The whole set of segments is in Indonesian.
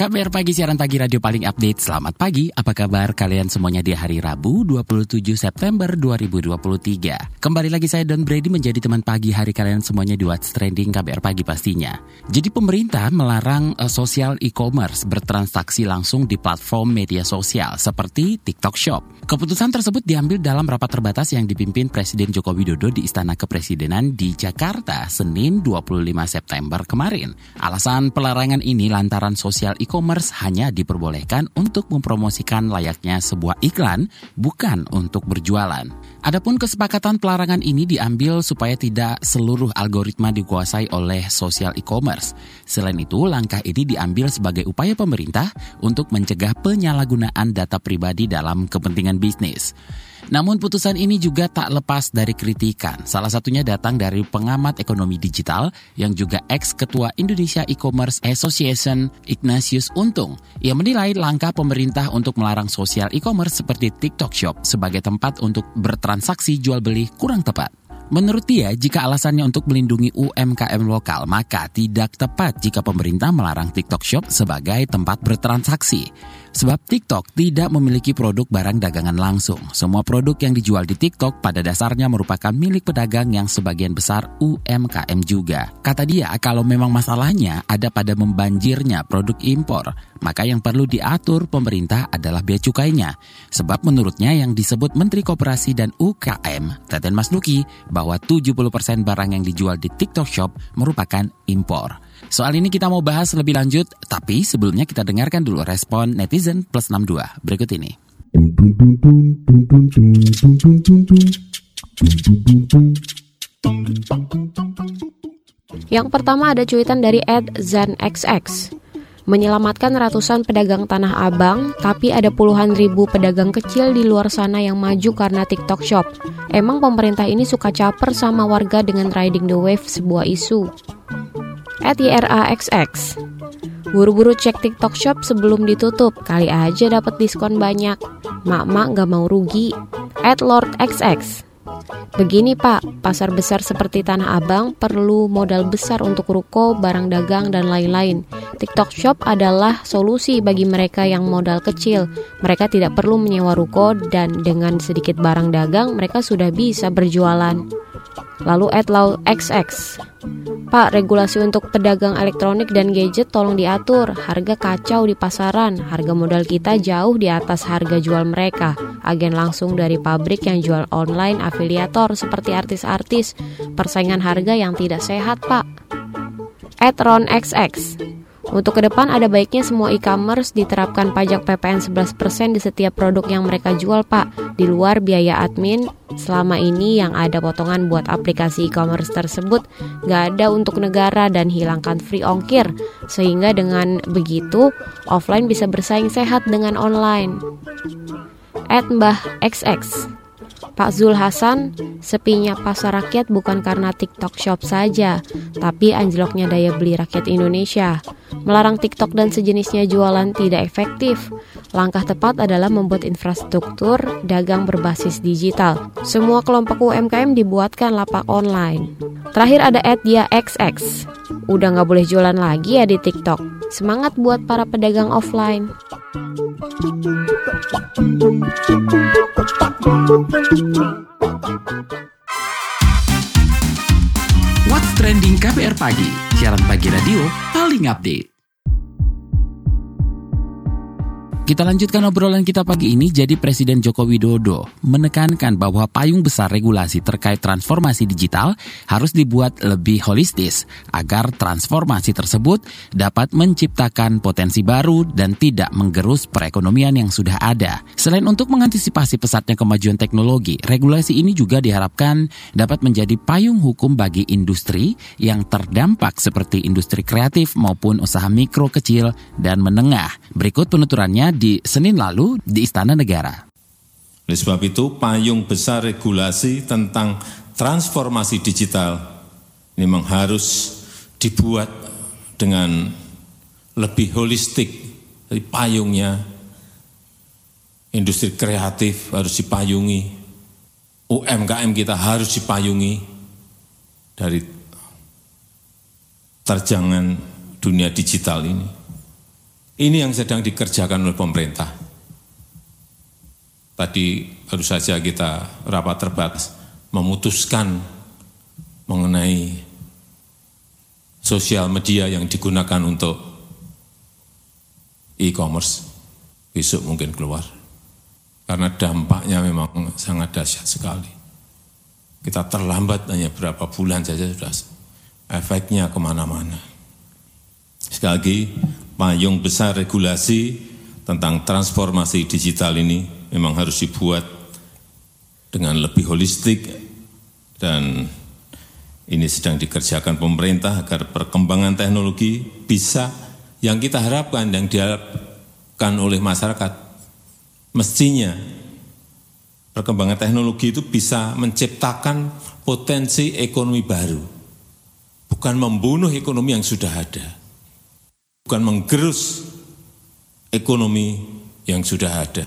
KBR Pagi, siaran pagi radio paling update. Selamat pagi, apa kabar kalian semuanya di hari Rabu 27 September 2023. Kembali lagi saya Don Brady menjadi teman pagi hari kalian semuanya di What's Trending KBR Pagi pastinya. Jadi pemerintah melarang uh, sosial e-commerce bertransaksi langsung di platform media sosial seperti TikTok Shop. Keputusan tersebut diambil dalam rapat terbatas yang dipimpin Presiden Joko Widodo di Istana Kepresidenan di Jakarta Senin 25 September kemarin. Alasan pelarangan ini lantaran sosial e-commerce hanya diperbolehkan untuk mempromosikan layaknya sebuah iklan, bukan untuk berjualan. Adapun kesepakatan pelarangan ini diambil supaya tidak seluruh algoritma dikuasai oleh sosial e-commerce. Selain itu, langkah ini diambil sebagai upaya pemerintah untuk mencegah penyalahgunaan data pribadi dalam kepentingan bisnis. Namun putusan ini juga tak lepas dari kritikan. Salah satunya datang dari pengamat ekonomi digital yang juga ex-ketua Indonesia E-commerce Association Ignatius Untung. Ia menilai langkah pemerintah untuk melarang sosial e-commerce seperti TikTok Shop sebagai tempat untuk bertransaksi jual beli kurang tepat. Menurut dia, jika alasannya untuk melindungi UMKM lokal, maka tidak tepat jika pemerintah melarang TikTok Shop sebagai tempat bertransaksi. Sebab TikTok tidak memiliki produk barang dagangan langsung. Semua produk yang dijual di TikTok pada dasarnya merupakan milik pedagang yang sebagian besar UMKM juga. Kata dia, kalau memang masalahnya ada pada membanjirnya produk impor, maka yang perlu diatur pemerintah adalah bea cukainya. Sebab menurutnya yang disebut Menteri Koperasi dan UKM, Teten Masnuki, bahwa 70% barang yang dijual di TikTok Shop merupakan impor. Soal ini kita mau bahas lebih lanjut, tapi sebelumnya kita dengarkan dulu respon netizen plus 62 berikut ini. Yang pertama ada cuitan dari Ed ZanXX. Menyelamatkan ratusan pedagang Tanah Abang, tapi ada puluhan ribu pedagang kecil di luar sana yang maju karena TikTok Shop. Emang pemerintah ini suka caper sama warga dengan riding the wave sebuah isu at YRAXX. Buru-buru cek TikTok Shop sebelum ditutup, kali aja dapat diskon banyak. Mak-mak gak mau rugi. At Lord XX. Begini Pak, pasar besar seperti Tanah Abang perlu modal besar untuk ruko, barang dagang, dan lain-lain. TikTok Shop adalah solusi bagi mereka yang modal kecil. Mereka tidak perlu menyewa ruko dan dengan sedikit barang dagang mereka sudah bisa berjualan. Lalu at XX. Pak, regulasi untuk pedagang elektronik dan gadget tolong diatur. Harga kacau di pasaran. Harga modal kita jauh di atas harga jual mereka. Agen langsung dari pabrik yang jual online afiliator seperti artis-artis. Persaingan harga yang tidak sehat, Pak. At Ron XX. Untuk ke depan ada baiknya semua e-commerce diterapkan pajak PPN 11% di setiap produk yang mereka jual, Pak. Di luar biaya admin, selama ini yang ada potongan buat aplikasi e-commerce tersebut nggak ada untuk negara dan hilangkan free ongkir. Sehingga dengan begitu, offline bisa bersaing sehat dengan online. At Mbah XX Pak Zul Hasan, sepinya pasar rakyat bukan karena TikTok Shop saja, tapi anjloknya daya beli rakyat Indonesia. Melarang TikTok dan sejenisnya jualan tidak efektif. Langkah tepat adalah membuat infrastruktur dagang berbasis digital. Semua kelompok UMKM dibuatkan lapak online. Terakhir ada Dia XX. Udah nggak boleh jualan lagi ya di TikTok. Semangat buat para pedagang offline. What's Trending KBR Pagi, siaran pagi radio paling update. Kita lanjutkan obrolan kita pagi ini. Jadi Presiden Joko Widodo menekankan bahwa payung besar regulasi terkait transformasi digital harus dibuat lebih holistis agar transformasi tersebut dapat menciptakan potensi baru dan tidak menggerus perekonomian yang sudah ada. Selain untuk mengantisipasi pesatnya kemajuan teknologi, regulasi ini juga diharapkan dapat menjadi payung hukum bagi industri yang terdampak seperti industri kreatif maupun usaha mikro kecil dan menengah. Berikut penuturannya di Senin lalu di Istana Negara. Oleh sebab itu, payung besar regulasi tentang transformasi digital ini memang harus dibuat dengan lebih holistik dari payungnya. Industri kreatif harus dipayungi, UMKM kita harus dipayungi dari terjangan dunia digital ini. Ini yang sedang dikerjakan oleh pemerintah. Tadi baru saja kita rapat terbatas memutuskan mengenai sosial media yang digunakan untuk e-commerce. Besok mungkin keluar. Karena dampaknya memang sangat dahsyat sekali. Kita terlambat hanya berapa bulan saja sudah efeknya ke mana-mana. Sekali lagi, payung besar regulasi tentang transformasi digital ini memang harus dibuat dengan lebih holistik dan ini sedang dikerjakan pemerintah agar perkembangan teknologi bisa yang kita harapkan yang diharapkan oleh masyarakat. Mestinya perkembangan teknologi itu bisa menciptakan potensi ekonomi baru bukan membunuh ekonomi yang sudah ada bukan menggerus ekonomi yang sudah ada.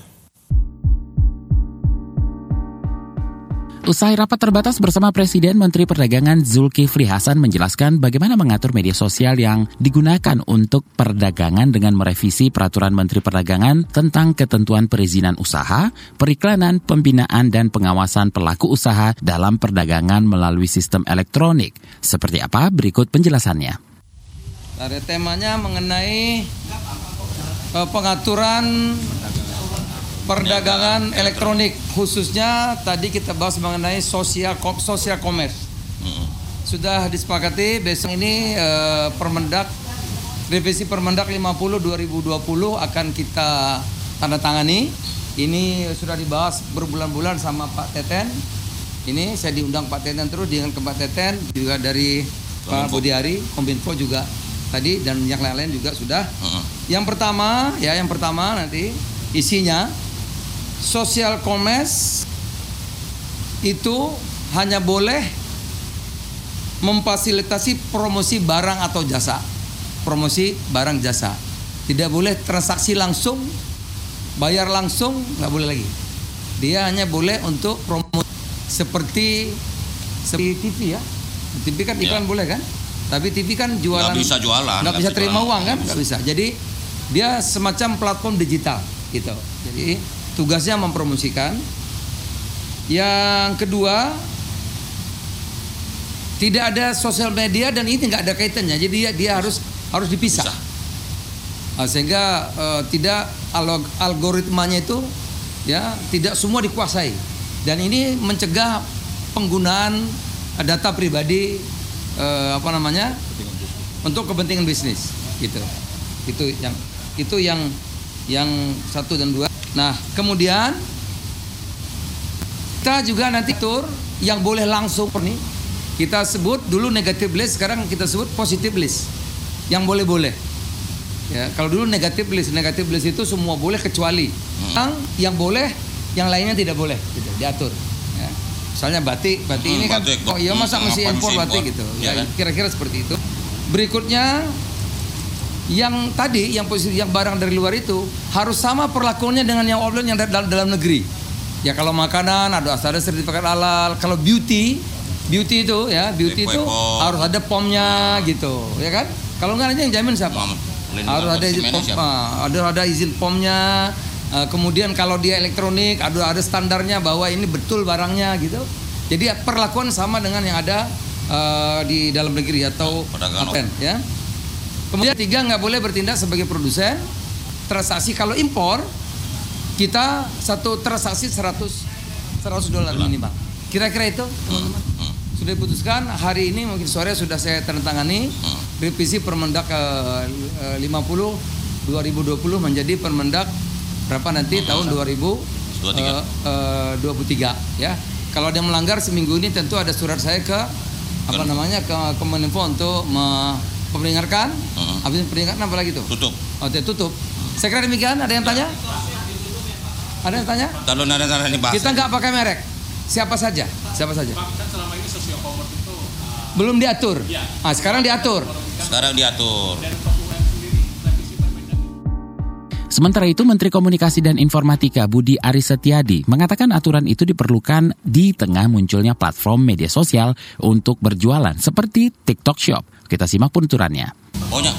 Usai rapat terbatas bersama Presiden Menteri Perdagangan Zulkifli Hasan menjelaskan bagaimana mengatur media sosial yang digunakan untuk perdagangan dengan merevisi peraturan Menteri Perdagangan tentang ketentuan perizinan usaha, periklanan, pembinaan, dan pengawasan pelaku usaha dalam perdagangan melalui sistem elektronik. Seperti apa? Berikut penjelasannya. Ada temanya mengenai uh, pengaturan perdagangan elektronik khususnya tadi kita bahas mengenai sosial sosial commerce. Sudah disepakati besok ini uh, Permendak revisi Permendak 50 2020 akan kita tanda tangani. Ini sudah dibahas berbulan-bulan sama Pak Teten. Ini saya diundang Pak Teten terus dengan ke Pak Teten juga dari Pak Budiari Kominfo juga tadi dan yang lain-lain juga sudah. Uh -uh. Yang pertama ya yang pertama nanti isinya social commerce itu hanya boleh memfasilitasi promosi barang atau jasa. Promosi barang jasa. Tidak boleh transaksi langsung, bayar langsung, nggak boleh lagi. Dia hanya boleh untuk promosi seperti seperti TV ya. TV kan iklan ya. boleh kan? Tapi TV kan jualan nggak bisa jualan, nggak bisa terima jualan. uang kan, nggak bisa. Jadi dia semacam platform digital gitu. Jadi tugasnya mempromosikan. Yang kedua tidak ada sosial media dan ini nggak ada kaitannya. Jadi dia, dia harus harus dipisah. Nah, sehingga uh, tidak algoritmanya itu ya tidak semua dikuasai dan ini mencegah penggunaan data pribadi uh, apa namanya? Untuk kepentingan bisnis gitu. Itu yang itu yang yang satu dan dua. Nah kemudian kita juga nanti tur yang boleh langsung nih. Kita sebut dulu negatif list sekarang kita sebut positif list. Yang boleh boleh ya kalau dulu negatif list negatif list itu semua boleh kecuali hmm. yang yang boleh yang lainnya tidak boleh. Gitu, diatur Misalnya batik, batik hmm, ini kan batik, oh iya masa hmm, mesti impor batik gitu. Ya, ya kira-kira seperti itu. Berikutnya yang tadi yang posisi yang barang dari luar itu harus sama perlakuannya dengan yang offline yang dalam, dalam negeri. Ya kalau makanan ada ada sertifikat halal, kalau beauty beauty itu ya beauty itu harus ada pomnya gitu, ya kan? Kalau nggak nanti yang jamin siapa? harus ada izin pom, ah, ada ada izin pomnya, Uh, kemudian kalau dia elektronik ada ada standarnya bahwa ini betul barangnya gitu. Jadi perlakuan sama dengan yang ada uh, di dalam negeri atau patent ya. Kemudian tiga nggak boleh bertindak sebagai produsen transaksi kalau impor kita satu transaksi 100 100 dolar minimal. Kira-kira itu teman-teman. Hmm, hmm. Sudah diputuskan hari ini mungkin sore sudah saya tandatangani hmm. revisi Permendak uh, 50 2020 menjadi Permendak berapa nanti hmm. tahun 2023 uh, uh, ya. Kalau ada melanggar seminggu ini tentu ada surat saya ke apa namanya ke Kemeninfo untuk memperingatkan. Hmm. Habis peringatan apa lagi tuh? Tutup. Oh, tutup. Hmm. Saya kira demikian. Ada yang ya. tanya? Ada yang tanya? Kalau ada tanda ini. Kita nggak pakai merek. Siapa saja? Siapa saja? Belum diatur. Ah, sekarang diatur. Sekarang diatur. Sementara itu, Menteri Komunikasi dan Informatika Budi Aris Setiadi mengatakan aturan itu diperlukan di tengah munculnya platform media sosial untuk berjualan seperti TikTok Shop. Kita simak penuturannya. Pokoknya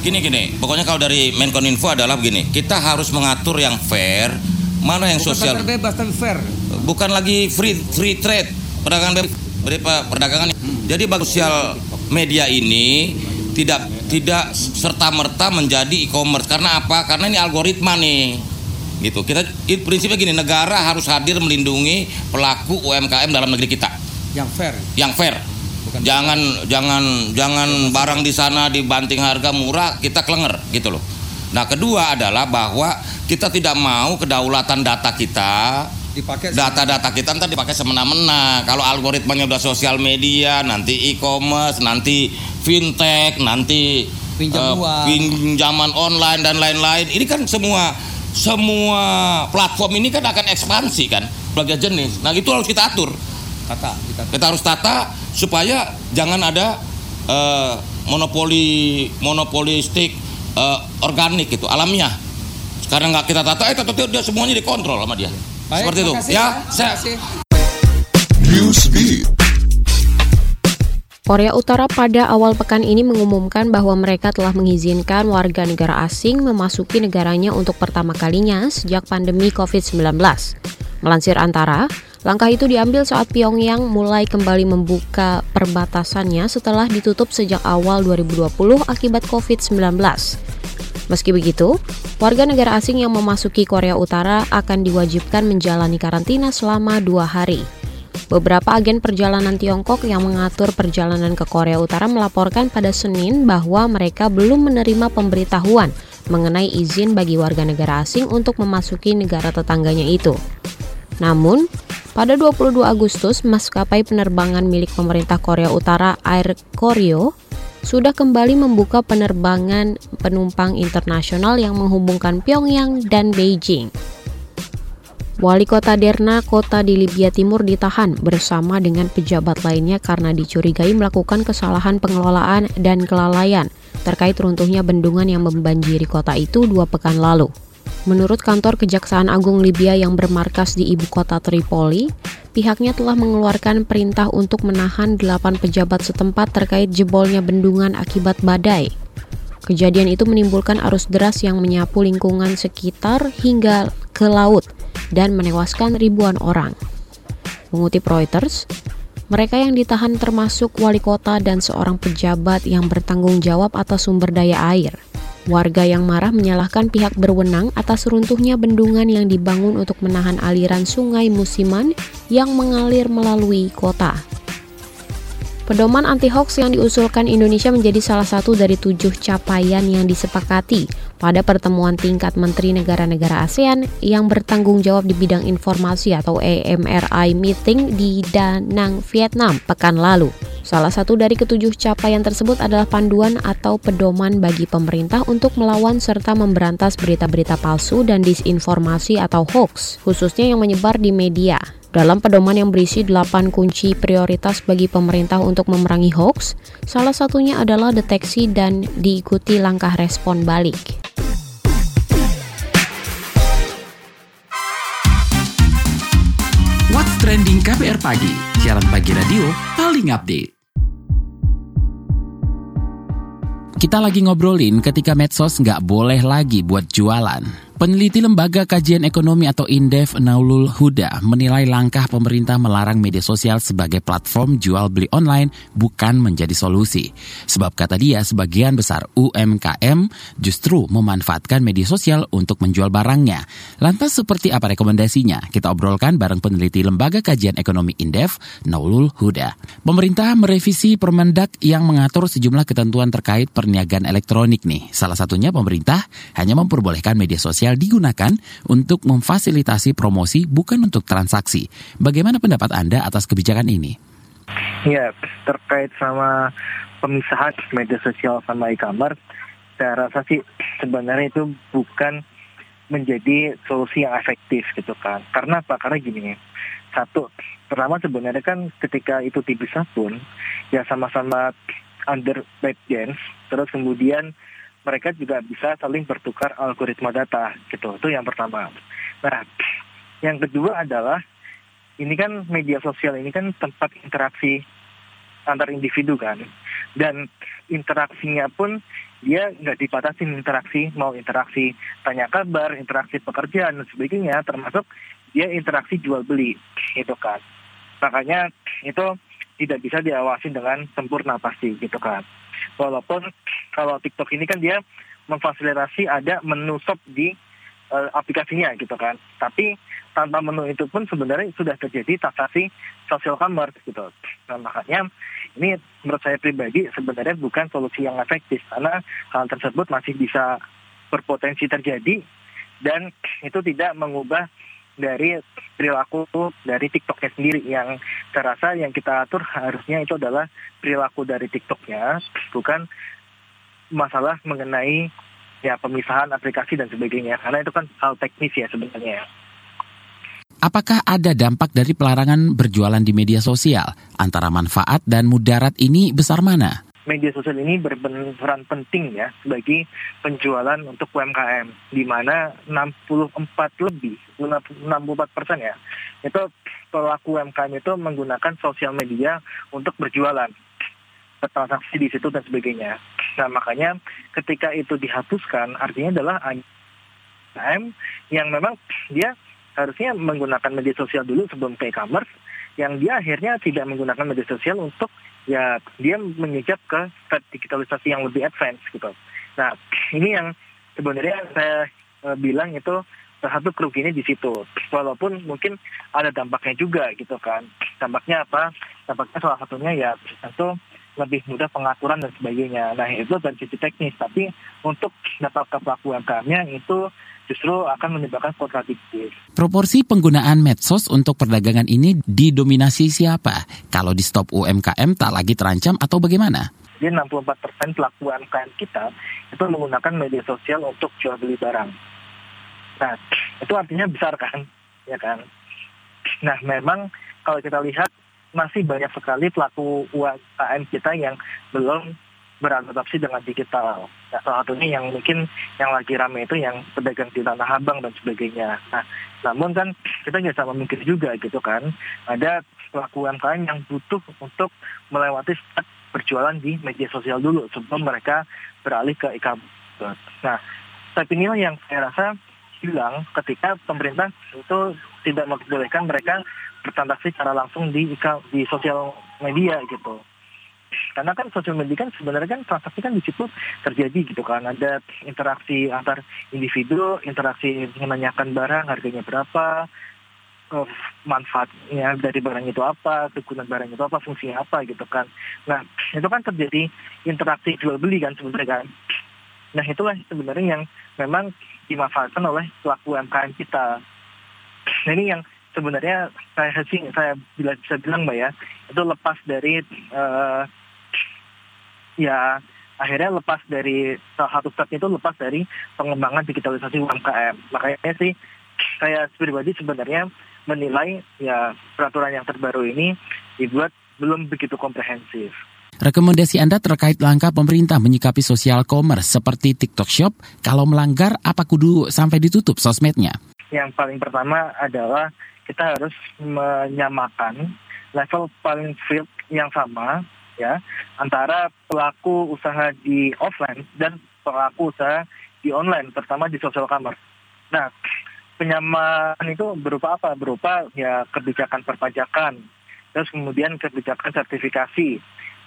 gini gini, pokoknya kalau dari Menkominfo adalah begini, kita harus mengatur yang fair, mana yang Bukan sosial, bebas tapi fair. bukan lagi free free trade, perdagangan bebas, berupa perdagangan. Jadi bagus sosial media ini tidak tidak serta merta menjadi e-commerce karena apa? Karena ini algoritma nih. Gitu. Kita prinsipnya gini, negara harus hadir melindungi pelaku UMKM dalam negeri kita Yang fair. yang fair. Bukan jangan jangan jangan barang di sana dibanting harga murah kita kelenger gitu loh. Nah, kedua adalah bahwa kita tidak mau kedaulatan data kita Dipakai data-data kita ntar dipakai semena-mena. Kalau algoritmanya udah sosial media, nanti e-commerce, nanti fintech, nanti Pinjam uang. pinjaman online dan lain-lain. Ini kan semua semua platform ini kan akan ekspansi kan, berbagai jenis. Nah, itu harus kita atur. kata kita. Kita harus tata supaya jangan ada eh, monopoli monopolistik eh, organik gitu, alamiah. Sekarang nggak kita tata, eh tata dia semuanya dikontrol sama dia. Baik, Seperti itu. makasih Ya, Terima saya kasih. Newsbeat. Korea Utara pada awal pekan ini mengumumkan bahwa mereka telah mengizinkan warga negara asing memasuki negaranya untuk pertama kalinya sejak pandemi COVID-19. Melansir Antara, langkah itu diambil saat Pyongyang mulai kembali membuka perbatasannya setelah ditutup sejak awal 2020 akibat COVID-19. Meski begitu, warga negara asing yang memasuki Korea Utara akan diwajibkan menjalani karantina selama dua hari. Beberapa agen perjalanan Tiongkok yang mengatur perjalanan ke Korea Utara melaporkan pada Senin bahwa mereka belum menerima pemberitahuan mengenai izin bagi warga negara asing untuk memasuki negara tetangganya itu. Namun, pada 22 Agustus, maskapai penerbangan milik pemerintah Korea Utara Air Koryo sudah kembali membuka penerbangan penumpang internasional yang menghubungkan Pyongyang dan Beijing. Wali kota Derna, kota di Libya Timur ditahan bersama dengan pejabat lainnya karena dicurigai melakukan kesalahan pengelolaan dan kelalaian terkait runtuhnya bendungan yang membanjiri kota itu dua pekan lalu. Menurut kantor Kejaksaan Agung Libya yang bermarkas di ibu kota Tripoli, pihaknya telah mengeluarkan perintah untuk menahan delapan pejabat setempat terkait jebolnya bendungan akibat badai. Kejadian itu menimbulkan arus deras yang menyapu lingkungan sekitar hingga ke laut dan menewaskan ribuan orang. Mengutip Reuters, mereka yang ditahan termasuk wali kota dan seorang pejabat yang bertanggung jawab atas sumber daya air. Warga yang marah menyalahkan pihak berwenang atas runtuhnya bendungan yang dibangun untuk menahan aliran sungai musiman yang mengalir melalui kota. Pedoman anti-hoax yang diusulkan Indonesia menjadi salah satu dari tujuh capaian yang disepakati pada pertemuan tingkat Menteri Negara-Negara ASEAN yang bertanggung jawab di bidang informasi atau AMRI meeting di Da Nang, Vietnam pekan lalu. Salah satu dari ketujuh capaian tersebut adalah panduan atau pedoman bagi pemerintah untuk melawan serta memberantas berita-berita palsu dan disinformasi atau hoax, khususnya yang menyebar di media. Dalam pedoman yang berisi 8 kunci prioritas bagi pemerintah untuk memerangi hoax, salah satunya adalah deteksi dan diikuti langkah respon balik. What's Trending KBR Pagi, siaran pagi radio paling update. Kita lagi ngobrolin ketika medsos nggak boleh lagi buat jualan. Peneliti Lembaga Kajian Ekonomi atau Indef Naulul Huda menilai langkah pemerintah melarang media sosial sebagai platform jual beli online bukan menjadi solusi. Sebab kata dia sebagian besar UMKM justru memanfaatkan media sosial untuk menjual barangnya. Lantas seperti apa rekomendasinya? Kita obrolkan bareng peneliti Lembaga Kajian Ekonomi Indef Naulul Huda. Pemerintah merevisi Permendak yang mengatur sejumlah ketentuan terkait perniagaan elektronik nih. Salah satunya pemerintah hanya memperbolehkan media sosial digunakan untuk memfasilitasi promosi bukan untuk transaksi. Bagaimana pendapat Anda atas kebijakan ini? Ya, terkait sama pemisahan media sosial sama e-commerce, saya rasa sih sebenarnya itu bukan menjadi solusi yang efektif gitu kan. Karena apa? Karena gini, satu, pertama sebenarnya kan ketika itu dipisah pun, ya sama-sama under ByteDance, terus kemudian mereka juga bisa saling bertukar algoritma data gitu. Itu yang pertama. Nah, yang kedua adalah ini kan media sosial ini kan tempat interaksi antar individu kan. Dan interaksinya pun dia nggak dipatasin interaksi, mau interaksi tanya kabar, interaksi pekerjaan dan sebagainya, termasuk dia interaksi jual beli, itu kan. Makanya itu tidak bisa diawasi dengan sempurna pasti gitu kan. Walaupun kalau TikTok ini kan dia memfasilitasi ada menu shop di uh, aplikasinya gitu kan. Tapi tanpa menu itu pun sebenarnya sudah terjadi transaksi social commerce gitu. Nah makanya ini menurut saya pribadi sebenarnya bukan solusi yang efektif karena hal tersebut masih bisa berpotensi terjadi dan itu tidak mengubah dari perilaku dari TikToknya sendiri yang terasa yang kita atur harusnya itu adalah perilaku dari TikToknya bukan masalah mengenai ya pemisahan aplikasi dan sebagainya karena itu kan hal teknis ya sebenarnya. Apakah ada dampak dari pelarangan berjualan di media sosial? Antara manfaat dan mudarat ini besar mana? Media sosial ini berperan penting ya bagi penjualan untuk UMKM di mana 64 lebih 64 persen ya itu pelaku UMKM itu menggunakan sosial media untuk berjualan transaksi di situ dan sebagainya. Nah makanya ketika itu dihapuskan artinya adalah UMKM yang memang dia harusnya menggunakan media sosial dulu sebelum ke e-commerce yang dia akhirnya tidak menggunakan media sosial untuk ya dia menyejak ke digitalisasi yang lebih advance gitu. Nah ini yang sebenarnya saya e, bilang itu salah satu kerugiannya di situ. Walaupun mungkin ada dampaknya juga gitu kan. Dampaknya apa? Dampaknya salah satunya ya tentu lebih mudah pengaturan dan sebagainya. Nah itu dari sisi teknis. Tapi untuk dapat ke pelaku UMKM-nya itu justru akan menyebabkan kontradiktif. Proporsi penggunaan medsos untuk perdagangan ini didominasi siapa? Kalau di stop UMKM tak lagi terancam atau bagaimana? Jadi 64 persen pelaku UMKM kita itu menggunakan media sosial untuk jual beli barang. Nah, itu artinya besar kan, ya kan? Nah, memang kalau kita lihat masih banyak sekali pelaku UMKM kita yang belum beradaptasi dengan digital. Nah, salah satunya yang mungkin yang lagi ramai itu yang pedagang di Tanah Abang dan sebagainya. Nah, namun kan kita nggak sama mikir juga gitu kan. Ada pelaku UMKM yang butuh untuk melewati step berjualan di media sosial dulu sebelum mereka beralih ke e-commerce. Nah, step inilah yang saya rasa hilang ketika pemerintah itu tidak membolehkan mereka bertransaksi secara langsung di di sosial media gitu karena kan sosial media kan sebenarnya kan transaksi kan di situ terjadi gitu kan. Ada interaksi antar individu interaksi menanyakan barang harganya berapa uh, manfaatnya dari barang itu apa kegunaan barang itu apa fungsinya apa gitu kan. Nah itu kan terjadi interaksi jual beli kan sebenarnya kan. Nah itulah sebenarnya yang memang dimanfaatkan oleh pelaku UMKM kita. Nah ini yang sebenarnya saya sih saya bisa bilang mbak ya itu lepas dari uh, ya akhirnya lepas dari salah satu step itu lepas dari pengembangan digitalisasi UMKM. Makanya sih saya pribadi sebenarnya menilai ya peraturan yang terbaru ini dibuat belum begitu komprehensif. Rekomendasi Anda terkait langkah pemerintah menyikapi sosial commerce seperti TikTok Shop, kalau melanggar apa kudu sampai ditutup sosmednya? Yang paling pertama adalah kita harus menyamakan level paling field yang sama ya antara pelaku usaha di offline dan pelaku usaha di online, terutama di social commerce. Nah, penyamaan itu berupa apa? Berupa ya kebijakan perpajakan, terus kemudian kebijakan sertifikasi,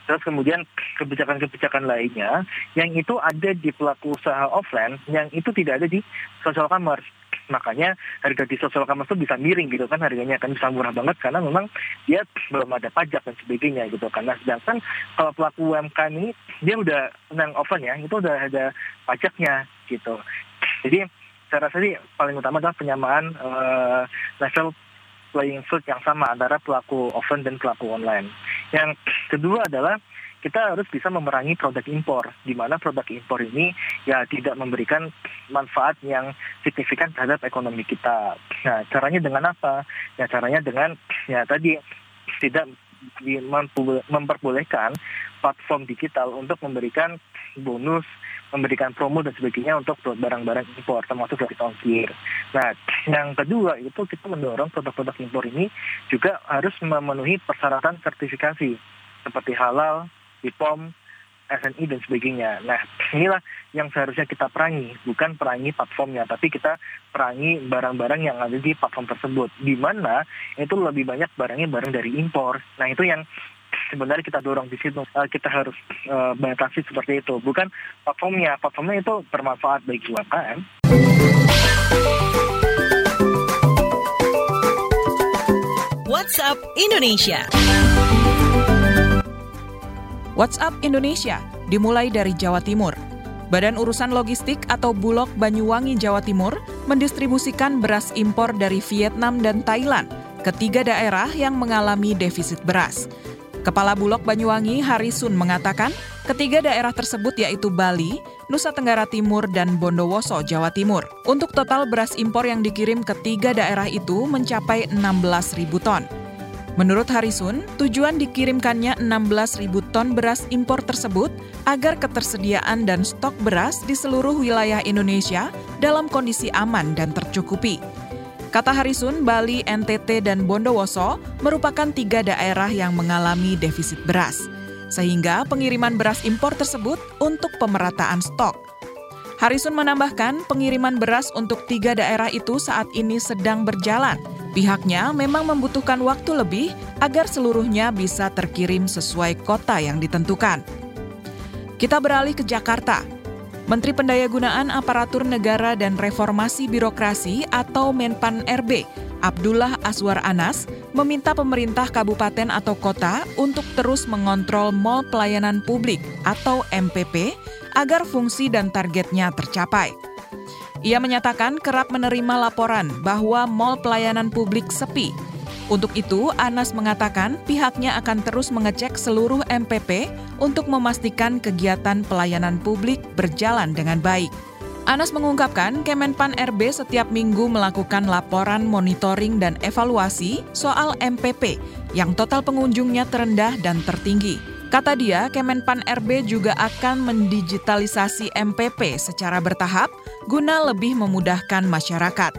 terus kemudian kebijakan-kebijakan lainnya yang itu ada di pelaku usaha offline, yang itu tidak ada di social commerce makanya harga di sosial commerce itu bisa miring gitu kan harganya akan bisa murah banget karena memang dia belum ada pajak dan sebagainya gitu karena sedangkan kalau pelaku UMKM ini dia udah yang oven ya itu udah ada pajaknya gitu jadi saya rasa sih paling utama adalah penyamaan uh, level playing field yang sama antara pelaku offline dan pelaku online. Yang kedua adalah kita harus bisa memerangi produk impor, di mana produk impor ini ya tidak memberikan manfaat yang signifikan terhadap ekonomi kita. Nah, caranya dengan apa? Ya caranya dengan ya tadi tidak memperbolehkan platform digital untuk memberikan bonus, memberikan promo dan sebagainya untuk barang-barang impor termasuk dari ongkir. Nah, yang kedua itu kita mendorong produk-produk impor ini juga harus memenuhi persyaratan sertifikasi seperti halal, BPOM, SNI dan sebagainya. Nah, inilah yang seharusnya kita perangi, bukan perangi platformnya, tapi kita perangi barang-barang yang ada di platform tersebut. Di mana itu lebih banyak barangnya barang dari impor. Nah, itu yang sebenarnya kita dorong di situ. Uh, kita harus uh, batasi seperti itu, bukan platformnya. Platformnya itu bermanfaat bagi UMKM. WhatsApp Indonesia. WhatsApp Indonesia dimulai dari Jawa Timur. Badan Urusan Logistik atau Bulog Banyuwangi Jawa Timur mendistribusikan beras impor dari Vietnam dan Thailand ke tiga daerah yang mengalami defisit beras. Kepala Bulog Banyuwangi Harisun mengatakan, ketiga daerah tersebut yaitu Bali, Nusa Tenggara Timur, dan Bondowoso, Jawa Timur. Untuk total beras impor yang dikirim ke tiga daerah itu mencapai 16.000 ton. Menurut Harisun, tujuan dikirimkannya 16.000 ton beras impor tersebut agar ketersediaan dan stok beras di seluruh wilayah Indonesia dalam kondisi aman dan tercukupi. Kata Harisun, Bali, NTT, dan Bondowoso merupakan tiga daerah yang mengalami defisit beras, sehingga pengiriman beras impor tersebut untuk pemerataan stok. Harisun menambahkan pengiriman beras untuk tiga daerah itu saat ini sedang berjalan – Pihaknya memang membutuhkan waktu lebih agar seluruhnya bisa terkirim sesuai kota yang ditentukan. Kita beralih ke Jakarta. Menteri Pendayagunaan Aparatur Negara dan Reformasi Birokrasi atau Menpan RB, Abdullah Aswar Anas, meminta pemerintah kabupaten atau kota untuk terus mengontrol Mall Pelayanan Publik atau MPP agar fungsi dan targetnya tercapai. Ia menyatakan kerap menerima laporan bahwa mal pelayanan publik sepi. Untuk itu, Anas mengatakan pihaknya akan terus mengecek seluruh MPP untuk memastikan kegiatan pelayanan publik berjalan dengan baik. Anas mengungkapkan Kemenpan RB setiap minggu melakukan laporan monitoring dan evaluasi soal MPP yang total pengunjungnya terendah dan tertinggi. Kata dia, Kemenpan RB juga akan mendigitalisasi MPP secara bertahap guna lebih memudahkan masyarakat.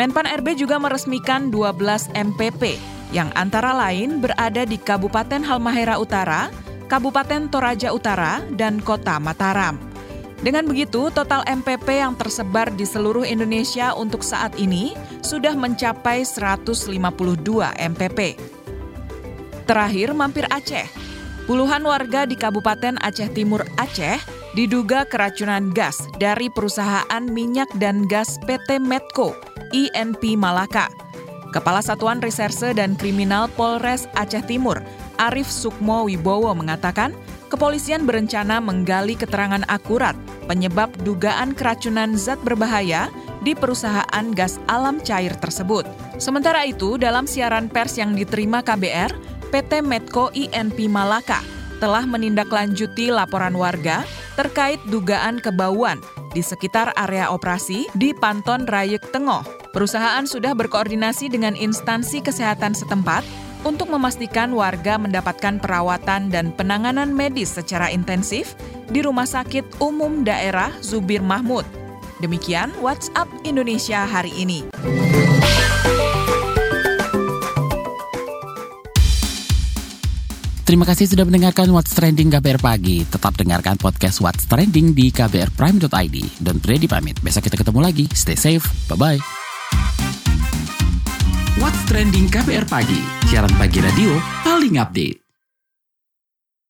Menpan RB juga meresmikan 12 MPP yang antara lain berada di Kabupaten Halmahera Utara, Kabupaten Toraja Utara, dan Kota Mataram. Dengan begitu, total MPP yang tersebar di seluruh Indonesia untuk saat ini sudah mencapai 152 MPP. Terakhir, mampir Aceh. Puluhan warga di Kabupaten Aceh Timur Aceh diduga keracunan gas dari perusahaan minyak dan gas PT Medco INP Malaka. Kepala Satuan Reserse dan Kriminal Polres Aceh Timur, Arif Sukmo Wibowo mengatakan, kepolisian berencana menggali keterangan akurat penyebab dugaan keracunan zat berbahaya di perusahaan gas alam cair tersebut. Sementara itu, dalam siaran pers yang diterima KBR, PT Medco INP Malaka telah menindaklanjuti laporan warga terkait dugaan kebauan di sekitar area operasi di Panton Rayek Tengah. Perusahaan sudah berkoordinasi dengan instansi kesehatan setempat untuk memastikan warga mendapatkan perawatan dan penanganan medis secara intensif di Rumah Sakit Umum Daerah Zubir Mahmud. Demikian WhatsApp Indonesia hari ini. Terima kasih sudah mendengarkan What's Trending KBR Pagi. Tetap dengarkan podcast What's Trending di kbrprime.id. Dan ready pamit. Besok kita ketemu lagi. Stay safe. Bye-bye. What's Trending KBR Pagi. Siaran pagi radio paling update.